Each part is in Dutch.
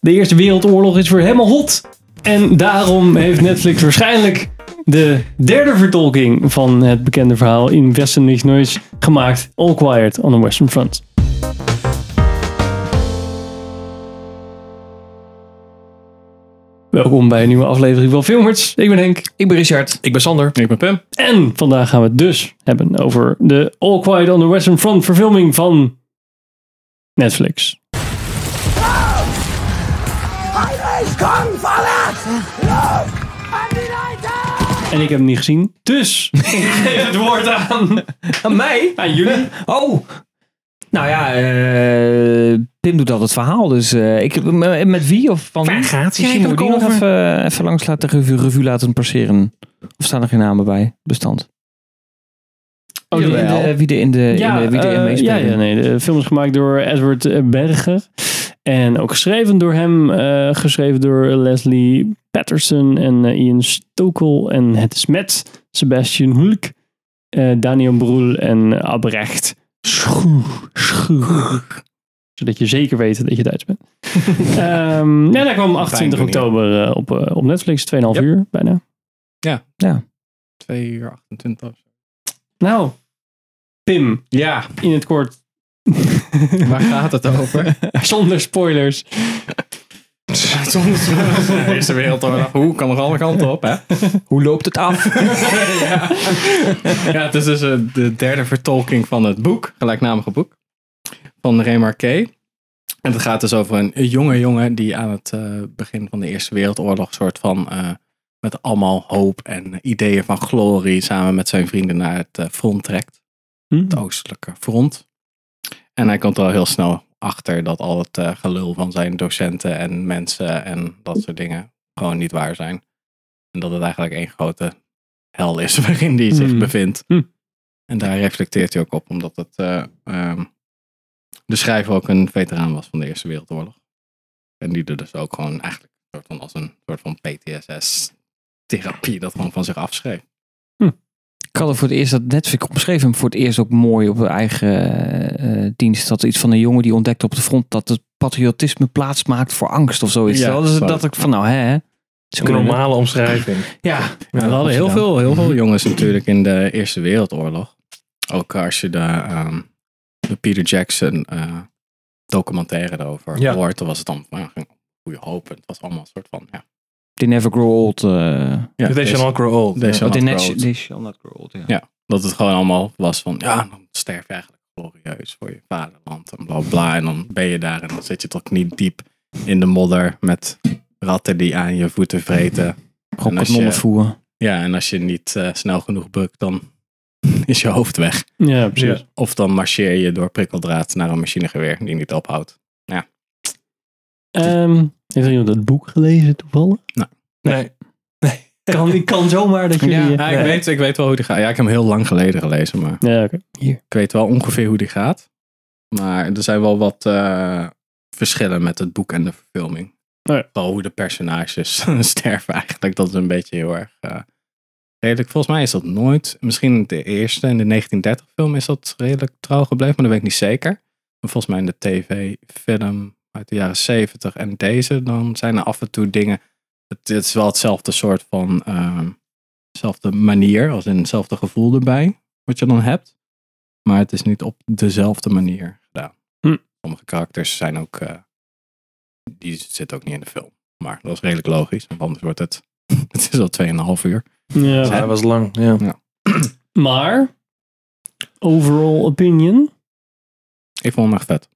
De Eerste Wereldoorlog is voor helemaal hot. En daarom heeft Netflix waarschijnlijk de derde vertolking van het bekende verhaal in Western Noise gemaakt. All Quiet on the Western Front. Welkom bij een nieuwe aflevering van Filmers. Ik ben Henk. Ik ben Richard. Ik ben Sander. Ik ben Pim. En vandaag gaan we het dus hebben over de All Quiet on the Western Front verfilming van Netflix. En ik heb hem niet gezien, dus ik geef het woord aan, Aan mij? aan jullie. Oh. Nou ja, eh, Pim doet al het verhaal. Dus eh, ik, met, met wie of van wie? Gaat het Misschien moet ik die nog eigenlijk even, even langs laten revue, revue laten passeren. Of staan er geen namen bij? Bestand. Oh, wie, die- in de, wie er in de, in de, wie erin eh, meespelen. ja, ja, nee. De film is gemaakt door Edward eh, Berger. En ook geschreven door hem. eh, geschreven door Leslie Patterson en eh, Ian Stokel. En het is met Sebastian Hulk, eh, Daniel Broel en Abrecht Schoe. Schoe. Zodat je zeker weet dat je Duits bent. Ehm ja, dat kwam 28 doen hier. oktober op, op Netflix. 2,5 Yep. uur bijna. 2 uur 28. Nou, Pim, Ja, in het kort. waar gaat het over? Zonder spoilers. Soms de Eerste Wereldoorlog. Hoe kan er alle kanten op, hè? Hoe loopt het af? ja. ja, het is dus eh, de derde vertolking van het boek, gelijknamige boek, van Ray Marquet. En het gaat dus over een jonge jongen die aan het eh, begin van de Eerste Wereldoorlog soort van eh, met allemaal hoop en ideeën van glorie samen met zijn vrienden naar het front trekt. Hm. het oostelijke front. En hij komt er al heel snel achter dat al het eh, gelul van zijn docenten en mensen en dat soort dingen gewoon niet waar zijn. En dat het eigenlijk één grote hel is waarin hij zich Hmm. bevindt. Hm. En daar reflecteert hij ook op, omdat het, eh, ehm, de schrijver ook een veteraan was van de Eerste Wereldoorlog. En die er dus ook gewoon eigenlijk een soort van als een soort van PTSS-therapie dat gewoon van zich afschreef. Ik had er voor het eerst dat Netflix omschreven hem voor het eerst ook mooi op de eigen eh, dienst. Dat iets van een jongen die ontdekte op de front dat het patriotisme plaats maakt voor angst of zoiets. Ja, dat is dat ik van nou hè. Een normale omschrijving. Ja, Ja, we hadden heel veel, heel veel jongens natuurlijk in de Eerste Wereldoorlog. Ook als je de, ehm, de Peter Jackson eh, documentaire erover Ja. hoort, dan was het dan van, ja, goede hoop. Het was allemaal een soort van, ja. They never grow old. eh ja They shall not grow old. They Ja. shall not grow old. they shall not grow old. Ja. Ja. Dat het gewoon allemaal was van, ja, dan sterf je eigenlijk glorieus voor je vaderland en bla bla. En dan ben je daar en dan zit je toch niet diep in de modder met ratten die aan je voeten vreten. Gewoon En als kanonnen je- voeren. Ja, en als je niet eh, snel genoeg bukt, dan is je hoofd weg. Ja, precies. Ja. Of dan marcheer je door prikkeldraad naar een machinegeweer die niet ophoudt. Ehm, heeft er iemand het boek gelezen toevallig? Nee. Kan, ik kan zomaar dat jullie... Ja. Ja, ik, weet, ik weet wel hoe die gaat. Ja, ik heb hem heel lang geleden gelezen, maar Ja, oké. ik weet wel ongeveer hoe die gaat. Maar er zijn wel wat eh, verschillen met het boek en de verfilming. Oh ja. Vooral hoe de personages sterven eigenlijk. Dat is een beetje heel erg eh, redelijk. Volgens mij is dat nooit, misschien de eerste in de 1930 film is dat redelijk trouw gebleven, maar dat weet ik niet zeker. Maar volgens mij in de tv-film uit de jaren 70 en deze, dan zijn er af en toe dingen. Het, het is wel hetzelfde soort van, ehm, dezelfde manier, als in hetzelfde gevoel erbij, wat je dan hebt. Maar het is niet op dezelfde manier gedaan. Hm. Sommige karakters zijn ook, eh, die zitten ook niet in de film. Maar dat is redelijk logisch, want anders wordt het, het is al 2,5 uur. Ja. Hij was lang. Ja. Maar, overall opinion? Ik vond hem echt vet.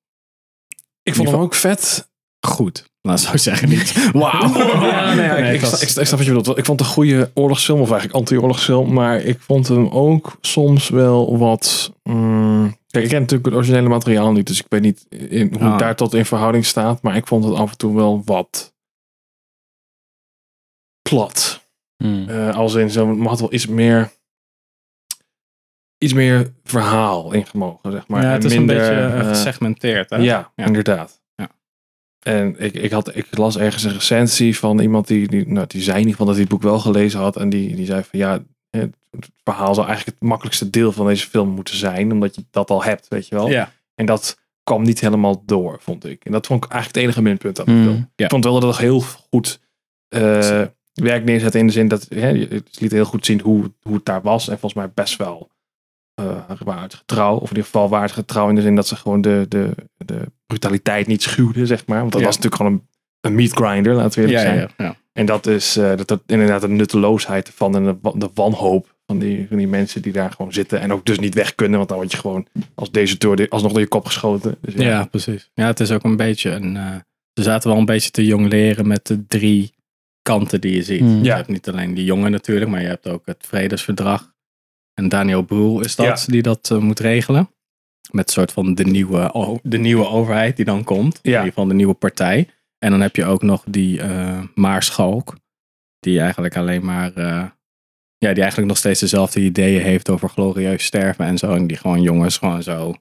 Ik vond hem ook vet. Goed. Laat zo zeggen niet. Wauw. Ja, nee, ja, ik, Nee, ik, was- ik, ik snap wat je bedoelt. Ik vond het een goede oorlogsfilm, of eigenlijk anti-oorlogsfilm. Maar ik vond hem ook soms wel wat... mm, kijk, ik ken natuurlijk het originele materiaal niet. Dus ik weet niet in, hoe Ah. het daar tot in verhouding staat. Maar ik vond het af en toe wel wat plat. Hmm. Eh, als in, zo mag het wel iets meer... Iets meer verhaal ingemogen, zeg maar. ja, het En is minder, een beetje eh, eh, gesegmenteerd. Hè? Ja, Ja. inderdaad. Ja. En ik, ik, had, ik las ergens een recensie van iemand die, die, nou, die zei in ieder geval dat hij het boek wel gelezen had. En die, die zei van ja, het verhaal zou eigenlijk het makkelijkste deel van deze film moeten zijn. Omdat je dat al hebt, weet je wel. Ja. En dat kwam niet helemaal door, vond ik. En dat vond ik eigenlijk het enige minpunt aan de Mm. film. Ja. Ik vond wel dat het heel goed eh, werk neerzet in de zin dat hè, het liet heel goed zien hoe, hoe het daar was. En volgens mij best wel eh waren het getrouw. Of in ieder geval waren het getrouw in de zin dat ze gewoon de, de, de brutaliteit niet schuwden, zeg maar. Want dat Ja. was natuurlijk gewoon een, een meat grinder, laten we eerlijk Ja, zijn. ja, ja. En dat is eh, dat, dat inderdaad de nutteloosheid van en de, wa- de wanhoop van die, van die mensen die daar gewoon zitten. En ook dus niet weg kunnen, want dan word je gewoon als deserteur alsnog door je kop geschoten. Dus ja, Ja, precies. Ja, het is ook een beetje een. eh, ze zaten wel een beetje te jong leren met de drie kanten die je ziet. Hmm. Je Ja. hebt niet alleen die jongen natuurlijk, maar je hebt ook het vredesverdrag. En Daniel Boel is dat die dat eh, moet regelen. Met een soort van de nieuwe, de nieuwe overheid die dan komt. In Ja. ieder geval de nieuwe partij. En dan heb je ook nog die eh Maarschalk. Die eigenlijk alleen maar. eh, ja, die eigenlijk nog steeds dezelfde ideeën heeft over glorieus sterven en zo. En die gewoon jongens gewoon zo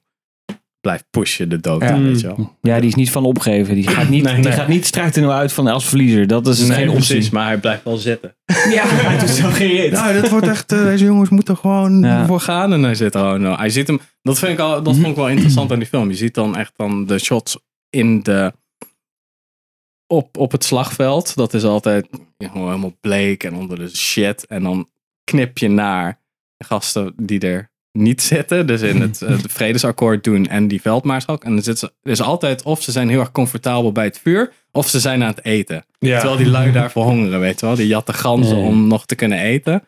blijft pushen de dood. Ja. weet je wel. Ja, die is niet van opgeven. Die gaat niet, Nee, die nee. gaat niet strijdtoneel uit van als verliezer. Dat is Nee, geen optie. precies, maar hij blijft wel zitten. Ja, hij doet zo geen reet. Nou, dat wordt echt, eh, deze jongens moeten gewoon Ja. voor gaan. En hij zit er gewoon, nou, hij ziet hem, dat, vind ik al, dat vond ik wel interessant aan die film. Je ziet dan echt dan de shots in de, op, op het slagveld. Dat is altijd gewoon helemaal bleek en onder de shit. En dan knip je naar de gasten die er niet zitten. Dus in het, eh, het vredesakkoord doen en die veldmaarschalk. En dan zitten ze, is altijd of ze zijn heel erg comfortabel bij het vuur. Of ze zijn aan het eten. Ja. Terwijl die lui daar verhongeren, weet je wel. Die jatten ganzen om nog te kunnen eten.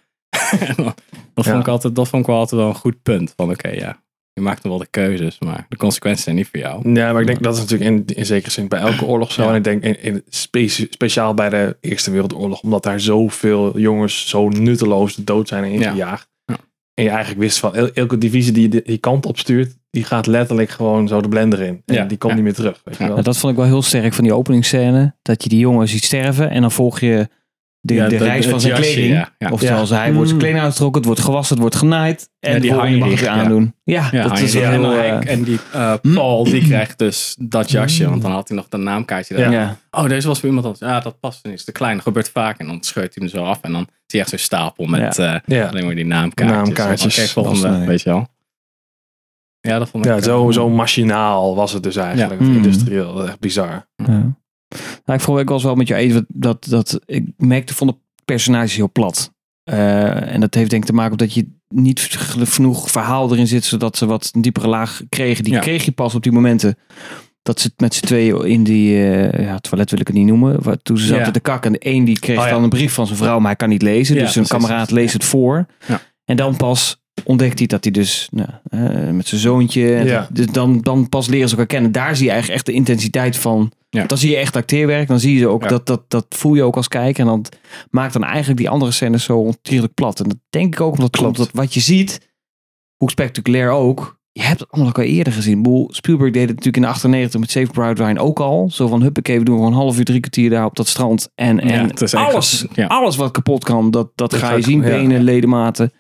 En dat, vond Ja. ik altijd, dat vond ik wel altijd wel een goed punt. Van oké, ja, je maakt nog wel de keuzes, maar de consequenties zijn niet voor jou. Ja, maar ik denk dat is natuurlijk in, in zekere zin bij elke oorlog zo. Ja. En ik denk in, in specie- speciaal bij de Eerste Wereldoorlog, omdat daar zoveel jongens zo nutteloos de dood zijn ingejaagd. En je eigenlijk wist van el- elke divisie die je die kant op stuurt, die gaat letterlijk gewoon zo de blender in. En Ja. die komt Ja. niet meer terug. Weet je wel? Nou, dat vond ik wel heel sterk van die openingsscène. Dat je die jongen ziet sterven en dan volg je de, Ja, de de- reis van zijn jasje, kleding. ja, ja. Oftewel, Ja. hij wordt zijn Mm. kleding uitgetrokken, het wordt gewassen, het wordt genaaid. En Ja, die volgende mag het Heinrich, ja. aandoen. Ja, Ja, dat is en, heel... hij- eh, en die eh, Paul, die krijgt dus dat jasje, want dan had hij nog de naamkaartje. Ja. ja. Oh, deze was voor iemand anders. Ja, dat past niet. Is te klein. Dat gebeurt vaak. En dan scheurt hij hem zo af. En dan zie je echt zo'n stapel met eh, ja. alleen maar die naamkaartjes. Naamkaartjes. Oké, volgende, Dat weet je wel. Ja, dat vond ik... ja, zo, zo machinaal was het dus eigenlijk. Mm. Industrieel, dat echt bizar. Ja. Nou, ik vond ik was wel met je eens dat, dat ik merkte van de personages heel plat. Eh, en dat heeft denk ik te maken met dat je niet genoeg verhaal erin zit, zodat ze wat een diepere laag kregen. Die Ja. kreeg je pas op die momenten dat ze met z'n tweeën in die, eh, ja, toilet wil ik het niet noemen, waar, toen ze zaten Ja. te kakken. En de een die kreeg Oh, ja. dan een brief van zijn vrouw, maar hij kan niet lezen. Dus zijn kameraad leest het voor. Ja. En dan pas ontdekt hij dat hij dus nou, eh, met zijn zoontje, dus dan, dan pas leren ze elkaar kennen. Daar zie je eigenlijk echt de intensiteit van Ja. dan zie je echt acteerwerk. Dan zie je ook Ja. dat, dat, dat voel je ook als kijker. En dat maakt dan eigenlijk die andere scènes zo ontiegelijk plat. En dat denk ik ook omdat Klopt. omdat wat je ziet, hoe spectaculair ook. Je hebt het allemaal al eerder gezien. Spielberg deed het natuurlijk in de 98 met Save Private Ryan ook al. Zo van huppakee, we doen gewoon een half uur, drie kwartier daar op dat strand. En, en alles, alles wat kapot kan, dat, dat Dat ga je zien. Benen, ledematen,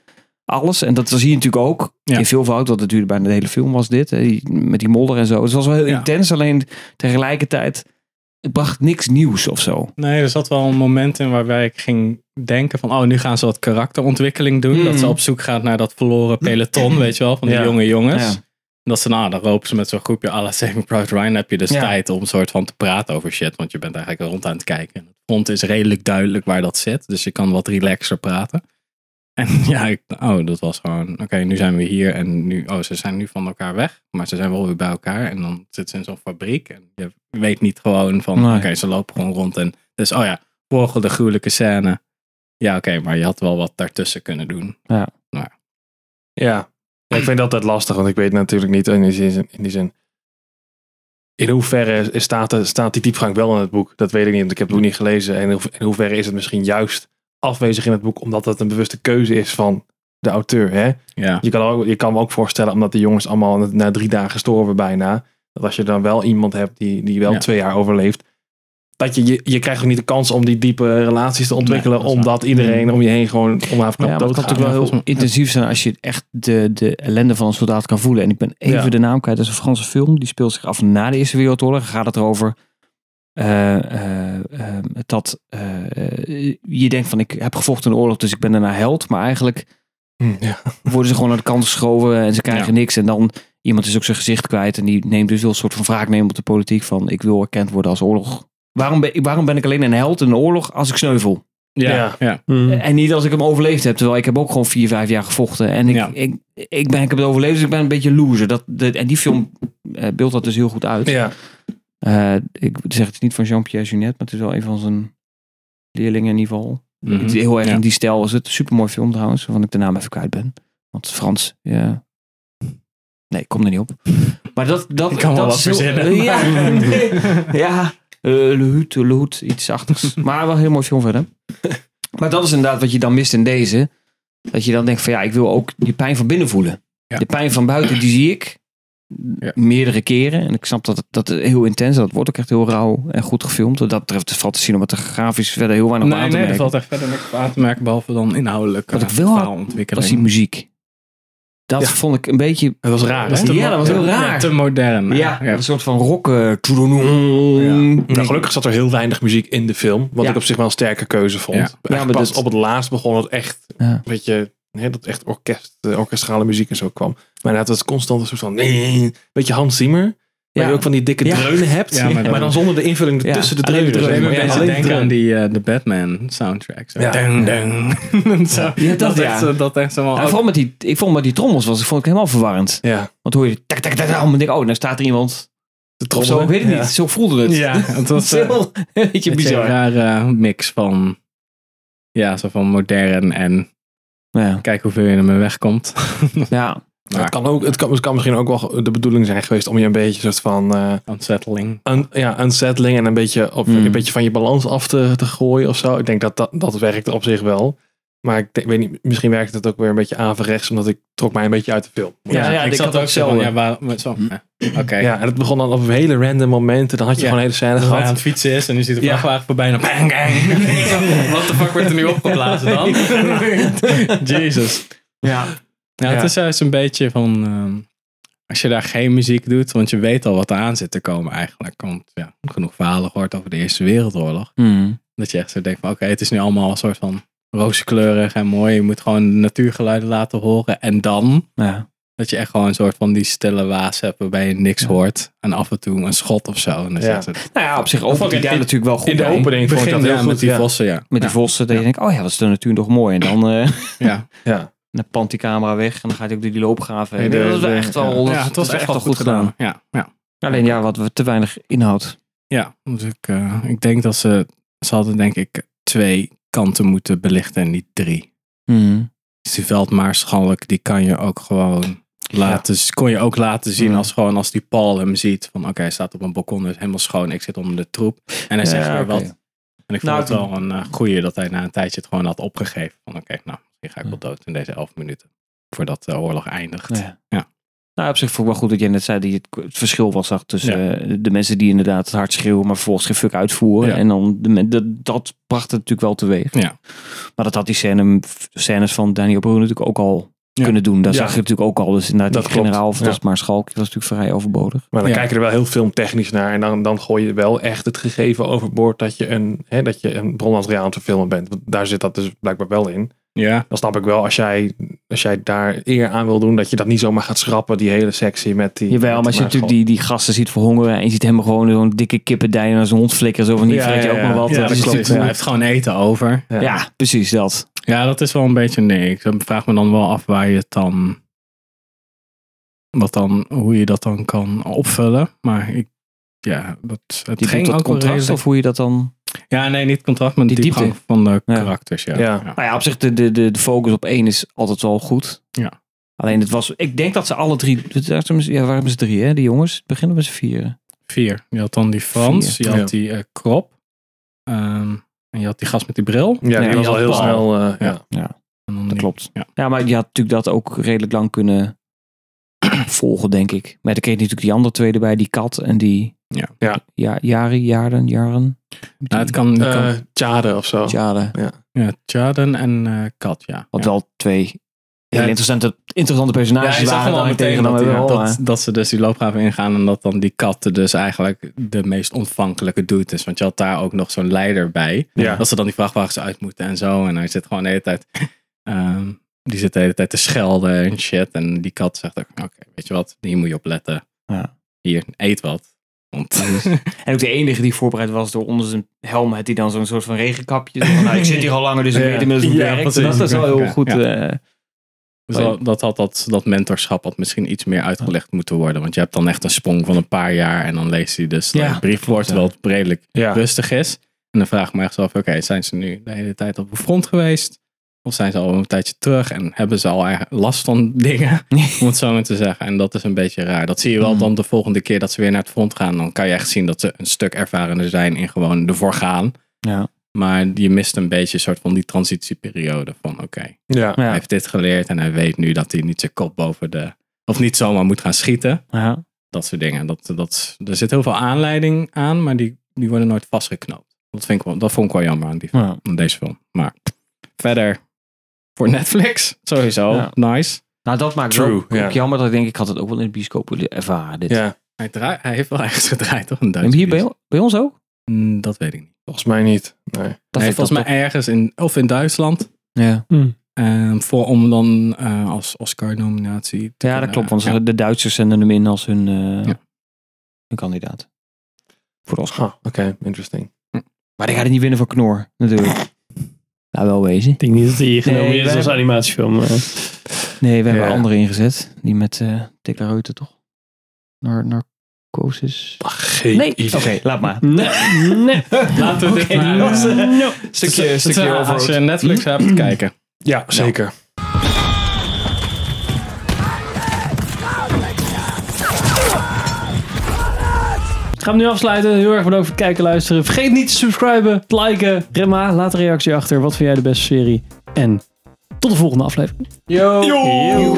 alles. En dat zie je natuurlijk ook Ja. in veel fout. Want het duurde bijna de hele film was dit. Met die modder en zo. Dus het was wel heel Ja. intens. Alleen tegelijkertijd, het bracht niks nieuws of zo. Nee, er zat wel een moment in waarbij ik ging denken van... Oh, nu gaan ze wat karakterontwikkeling doen. Mm. Dat ze op zoek gaat naar dat verloren peloton, weet je wel. Van die Ja. jonge jongens. Ja. Dat ze, nou, dan ropen ze met zo'n groepje à la Saving Private Ryan. Dan heb je dus Ja. tijd om soort van te praten over shit. Want je bent eigenlijk rond aan het kijken. En het front is redelijk duidelijk waar dat zit. Dus je kan wat relaxer praten. En ja, ik, oh, dat was gewoon... Oké, nu zijn we hier. En nu, oh, ze zijn nu van elkaar weg. Maar ze zijn wel weer bij elkaar. En dan zitten ze in zo'n fabriek. En je weet niet gewoon van... Nee. Oké, ze lopen gewoon rond. En dus, oh ja, volgende gruwelijke scène. Ja, oké, maar je had wel wat daartussen kunnen doen. Ja. Ja, ik vind dat altijd lastig, want ik weet natuurlijk niet in die zin. In, die zin, in hoeverre staat, staat die diepgang wel in het boek? Dat weet ik niet, want ik heb het boek niet gelezen. En in hoeverre is het misschien juist afwezig in het boek, omdat het een bewuste keuze is van de auteur. Hè? Ja, Je, kan ook, je kan me ook voorstellen, omdat die jongens allemaal na drie dagen gestorven bijna, dat als je dan wel iemand hebt die, die wel Ja. twee jaar overleeft, dat je, je, je krijgt ook niet de kans om die diepe relaties te ontwikkelen, Nee, dat omdat iedereen om je heen gewoon om haar Ja, maar het kan natuurlijk wel heel intensief zijn als je echt de, de ellende van een soldaat kan voelen. En ik ben even Ja. de naam kwijt. Dat is een Franse film. Die speelt zich af na de Eerste Wereldoorlog. Gaat het erover eh, eh, eh, dat eh, je denkt van ik heb gevochten in de oorlog, dus ik ben daarna held. Maar eigenlijk Hm, ja. worden ze gewoon naar de kant geschoven en ze krijgen Ja. niks. En dan iemand is ook zijn gezicht kwijt. En die neemt dus wel een soort van wraak nemen op de politiek. Van ik wil erkend worden als oorlog. Waarom ben, ik- waarom ben ik alleen een held in een oorlog als ik sneuvel? Ja, Ja. ja. Mhm. En niet als ik hem overleefd heb. Terwijl ik heb ook gewoon vier, vijf jaar gevochten. En ik, Ja. ik, ik, ben, ik heb het overleefd, dus ik ben een beetje loser. Dat, de, en die film eh, beeldt dat dus heel goed uit. Ja. Eh, ik zeg het is niet van Jean-Pierre Junet, maar het is wel een van zijn leerlingen in ieder geval. Mhm. Heel erg Ja. in die stijl is het. Supermooi film trouwens, waarvan ik de naam even kwijt ben. Want Frans, ja. Nee, ik kom er niet op. Maar dat, dat, Ik kan wel dat wat is heel- verzinnen, Ja, nee. ja. Le Hut, Le Hut, iets achtigs. Maar wel heel mooi film verder. Maar dat is inderdaad wat je dan mist in deze. Dat je dan denkt van ja, ik wil ook die pijn van binnen voelen. Ja. De pijn van buiten, die zie ik. Ja. Meerdere keren. En ik snap dat het, dat het heel intens is. Dat wordt ook echt heel rauw en goed gefilmd. Wat dat betreft valt te cinematografisch verder heel weinig Nee, aan te nee, er merken. valt echt verder niks aan te merken, behalve dan inhoudelijk Wat ik wel had, was die muziek. Dat Ja. vond ik een beetje... Het was raar, hè? Ja, dat was heel ja, raar. te modern. Ja, ja. een soort van rock. eh, Ja. Nou, gelukkig zat er heel weinig muziek in de film. Wat Ja. ik op zich wel een sterke keuze vond. Ja. Maar pas dat- op het laatst begon het echt Ja. een beetje... Hè, dat echt orkest, eh, orkestrale muziek en zo kwam. Maar het was constant een soort van... Een beetje Hans Zimmer. Waar Ja. je ook van die dikke Ja. dreunen hebt. Ja, maar maar, dan- zonder de invulling Ja, tussen de dreunen. maar. Alleen denken aan die eh, de Batman soundtrack. Zo. Ja. Dun, dun. Zo. Ja, dat, dat, ja. echt, zo- dat echt zo vooral met die, ik vond met die trommels was, ik vond ik helemaal verwarrend. Ja, Want hoor je tak tak tak tak, en denk ik, oh, daar staat er iemand. de Of zo, ik weet het Ja. niet. Zo voelde het. Ja, het dat was is eh, heel, een beetje beetje een bizar. rare mix van ja, zo van modern en Ja. kijk hoeveel je ermee wegkomt. ja. Het, kan ook, het, kan, het kan misschien ook wel de bedoeling zijn geweest om je een beetje soort van eh Unsettling. un, ja, unsettling en een beetje, op, Mm. een beetje van je balans af te, te gooien of zo. Ik denk dat dat, dat werkt op zich wel. Maar ik denk, weet niet, misschien werkt het ook weer een beetje averechts, omdat ik trok mij een beetje uit de film. Ja, ja, ik zat ook zo van, ja, waar, zo, ja, oké. Ja, en het begon dan op hele random momenten. Dan had je Ja. gewoon een hele scène Dat hij aan gehad. het fietsen is en nu ziet de vrachtwagen voorbij en dan bang, bang. Wat de fuck wordt er nu opgeblazen dan? Jezus. Ja. Ja, Ja. het is juist een beetje van, ehm, als je daar geen muziek doet, want je weet al wat er aan zit te komen eigenlijk. Want ja, genoeg verhalen gehoord over de Eerste Wereldoorlog. Mm. Dat je echt zo denkt van, oké, het is nu allemaal een soort van rooskleurig en mooi. Je moet gewoon de natuurgeluiden laten horen. En dan ja. dat je echt gewoon een soort van die stille waas hebt waarbij je niks Ja. hoort. En af en toe een schot of zo. En dan Ja. zegt het, Nou ja, op zich Of ook die in- daar natuurlijk wel goed In de bij. opening vond ik dat heel goed. met die ja. vossen, ja. Met die vossen, dat je denkt, oh ja, dat is de natuur toch mooi. En dan, eh Ja. Ja. dan pant die camera weg en dan gaat hij ook door die loopgraven. heen. Nee, dat de- echt wel, ja. ja, het was echt wel goed gedaan. Ja, ja. Alleen ja, wat we te weinig inhoud. Ja, dus ik, eh, ik denk dat ze, ze hadden denk ik twee kanten moeten belichten en niet drie. Mm. Dus die veldmaarschalk, die kan je ook gewoon laten, kon je ook laten zien Ja. als gewoon als die Paul hem ziet van oké, hij staat op een balkon, is helemaal schoon, ik zit onder de troep. En hij zegt Ja, weer wat. En ik vond Nou, het wel een eh, goeie dat hij na een tijdje het gewoon had opgegeven. Van oké, nou, misschien ga ik wel dood in deze elf minuten. Voordat de oorlog eindigt. Ja. Ja. Nou, op zich vond ik wel goed dat jij net zei dat je het, het verschil was zag tussen eh, de mensen die inderdaad hard schreeuwen, maar vervolgens geen fuck uitvoeren. Ja. En dan de, men- dat, dat bracht het natuurlijk wel teweeg. Ja. Maar dat had die scène, scènes van Daniel Brühl natuurlijk ook al Ja. kunnen doen. Daar Ja. zag je natuurlijk ook al. Dus inderdaad, Dat die generaal of dat is maar Schalk, dat was natuurlijk vrij overbodig. Maar dan Ja. kijk je er wel heel filmtechnisch naar. En dan, dan gooi je wel echt het gegeven overboord dat je een, hè, dat je een bronmateriaal aan het verfilmen bent. Want daar zit dat dus blijkbaar wel in. Ja, Dan snap ik wel als jij, als jij daar eer aan wil doen, dat je dat niet zomaar gaat schrappen, die hele sectie met die. Jawel, met maar als je natuurlijk die, die gasten ziet verhongeren en je ziet hem gewoon zo'n dikke kippendij en zo'n hond flikkeren. Zo van, die Ja, vreet je ja, ook ja. maar wat. Ja, dat dus klopt, die- hij heeft gewoon eten over. Ja. Ja, precies dat. Ja, dat is wel een beetje nee. Ik vraag me dan wel af waar je het dan, wat dan, hoe je dat dan kan opvullen. Maar ik, ja, dat, het Die ging ook wel contrast redelijk- of hoe je dat dan... Ja, nee, niet contract, maar de Die diepgang diepte. van de Ja. karakters. Ja. Ja. Nou ja, op zich de, de, de, de focus op één is altijd wel goed. Ja. Alleen het was, ik denk dat ze alle drie, ja, waren ze drie hè, die jongens. Het beginnen met z'n vieren. Vier. Je had dan die Frans, Vier. je had Ja. die eh, Krop. ehm, en je had die gast met die bril. Ja, die was al heel Paul. snel. eh, ja. Ja. Dat klopt. Ja. Ja, maar je had natuurlijk dat ook redelijk lang kunnen volgen, denk ik. Maar dan kreeg je natuurlijk die andere twee erbij, die kat en die... Ja. Ja. ja Jari, Jaren, Jaren. Nou, het kan, het kan- Eh, Tjade of zo. Jaren. ja, Tjaden en eh, Kat, ja. Wat ja. wel twee heel Ja. interessante, interessante personages Ja, waren. meteen tegen dat, dan dat, dat ze dus die loopgraven ingaan en dat dan die kat dus eigenlijk de meest ontvankelijke dude is. Want je had daar ook nog zo'n leider bij. Ja. Dat ze dan die vrachtwagens uit moeten en zo. En hij zit gewoon de hele tijd... ehm, die zit de hele tijd te schelden en shit. En die kat zegt ook, oké, weet je wat, hier moet je op letten. Ja. Hier, eet wat. Want En ook de enige die voorbereid was door onder zijn helm had hij dan zo'n soort van regenkapje. Van, nou, ik zit hier al langer, dus ik weet inmiddels hoe het werkt. Dat is wel heel goed. Ja. eh, Dus dat, dat had dat, dat mentorschap had misschien iets meer uitgelegd moeten worden. Want je hebt dan echt een sprong van een paar jaar. En dan leest hij dus Ja, de brief voor, terwijl het redelijk Ja. rustig is. En dan vraag ik me echt af, oké, zijn ze nu de hele tijd op de front geweest? Of zijn ze al een tijdje terug en hebben ze al last van dingen? om het zo maar te zeggen. En dat is een beetje raar. Dat zie je wel Hmm. dan de volgende keer dat ze weer naar het front gaan. Dan kan je echt zien dat ze een stuk ervarener zijn in gewoon ervoor gaan. ja. Maar je mist een beetje een soort van die transitieperiode van oké, Ja. hij heeft dit geleerd en hij weet nu dat hij niet zijn kop boven de. Of niet zomaar moet gaan schieten. Ja. Dat soort dingen. Dat, dat, er zit heel veel aanleiding aan, maar die, die worden nooit vastgeknoopt. Dat, vind ik wel, dat vond ik wel jammer aan, die, Ja. aan deze film. Maar verder, voor Netflix, sowieso, Ja. nice. Nou, dat maakt True, wel ook ja. jammer dat ik denk, ik had het ook wel in de bioscoop willen ervaren. Dit. ja. Hij, draai, hij heeft wel ergens gedraaid, toch? Een En Duitse hier bij, bij ons ook? Mm, Dat weet ik niet. Volgens mij niet. Nee. Dat nee, volgens mij ergens in, of in Duitsland. Ja. ehm, voor, om dan eh, als Oscar-nominatie te ja, kunnen- dat klopt. Want ja. de Duitsers zenden hem in als hun, eh, Ja. hun kandidaat. Voor de Oscar. Ah, Oké, interesting. Maar die gaat het niet winnen voor Knor, natuurlijk. Nou, wel wezen. Ik denk niet dat hij hier genomen Nee, is als animatiefilm. eh. Nee, we hebben Ja. andere ingezet. Die met uh, Tikla Reuter, toch? Nar narcosis. Geen Nee, idee. oké, laat maar. Nee, nee. Laten we dit maar... Is, eh, no. Stukje, Het is- stukje Als je. Netflix hebt, kijken. Ja, zeker. Gaan we nu afsluiten. Heel erg bedankt voor het kijken en luisteren. Vergeet niet te subscriben, te liken. Remma, laat een reactie achter. Wat vind jij de beste serie? En tot de volgende aflevering. Yo. Yo.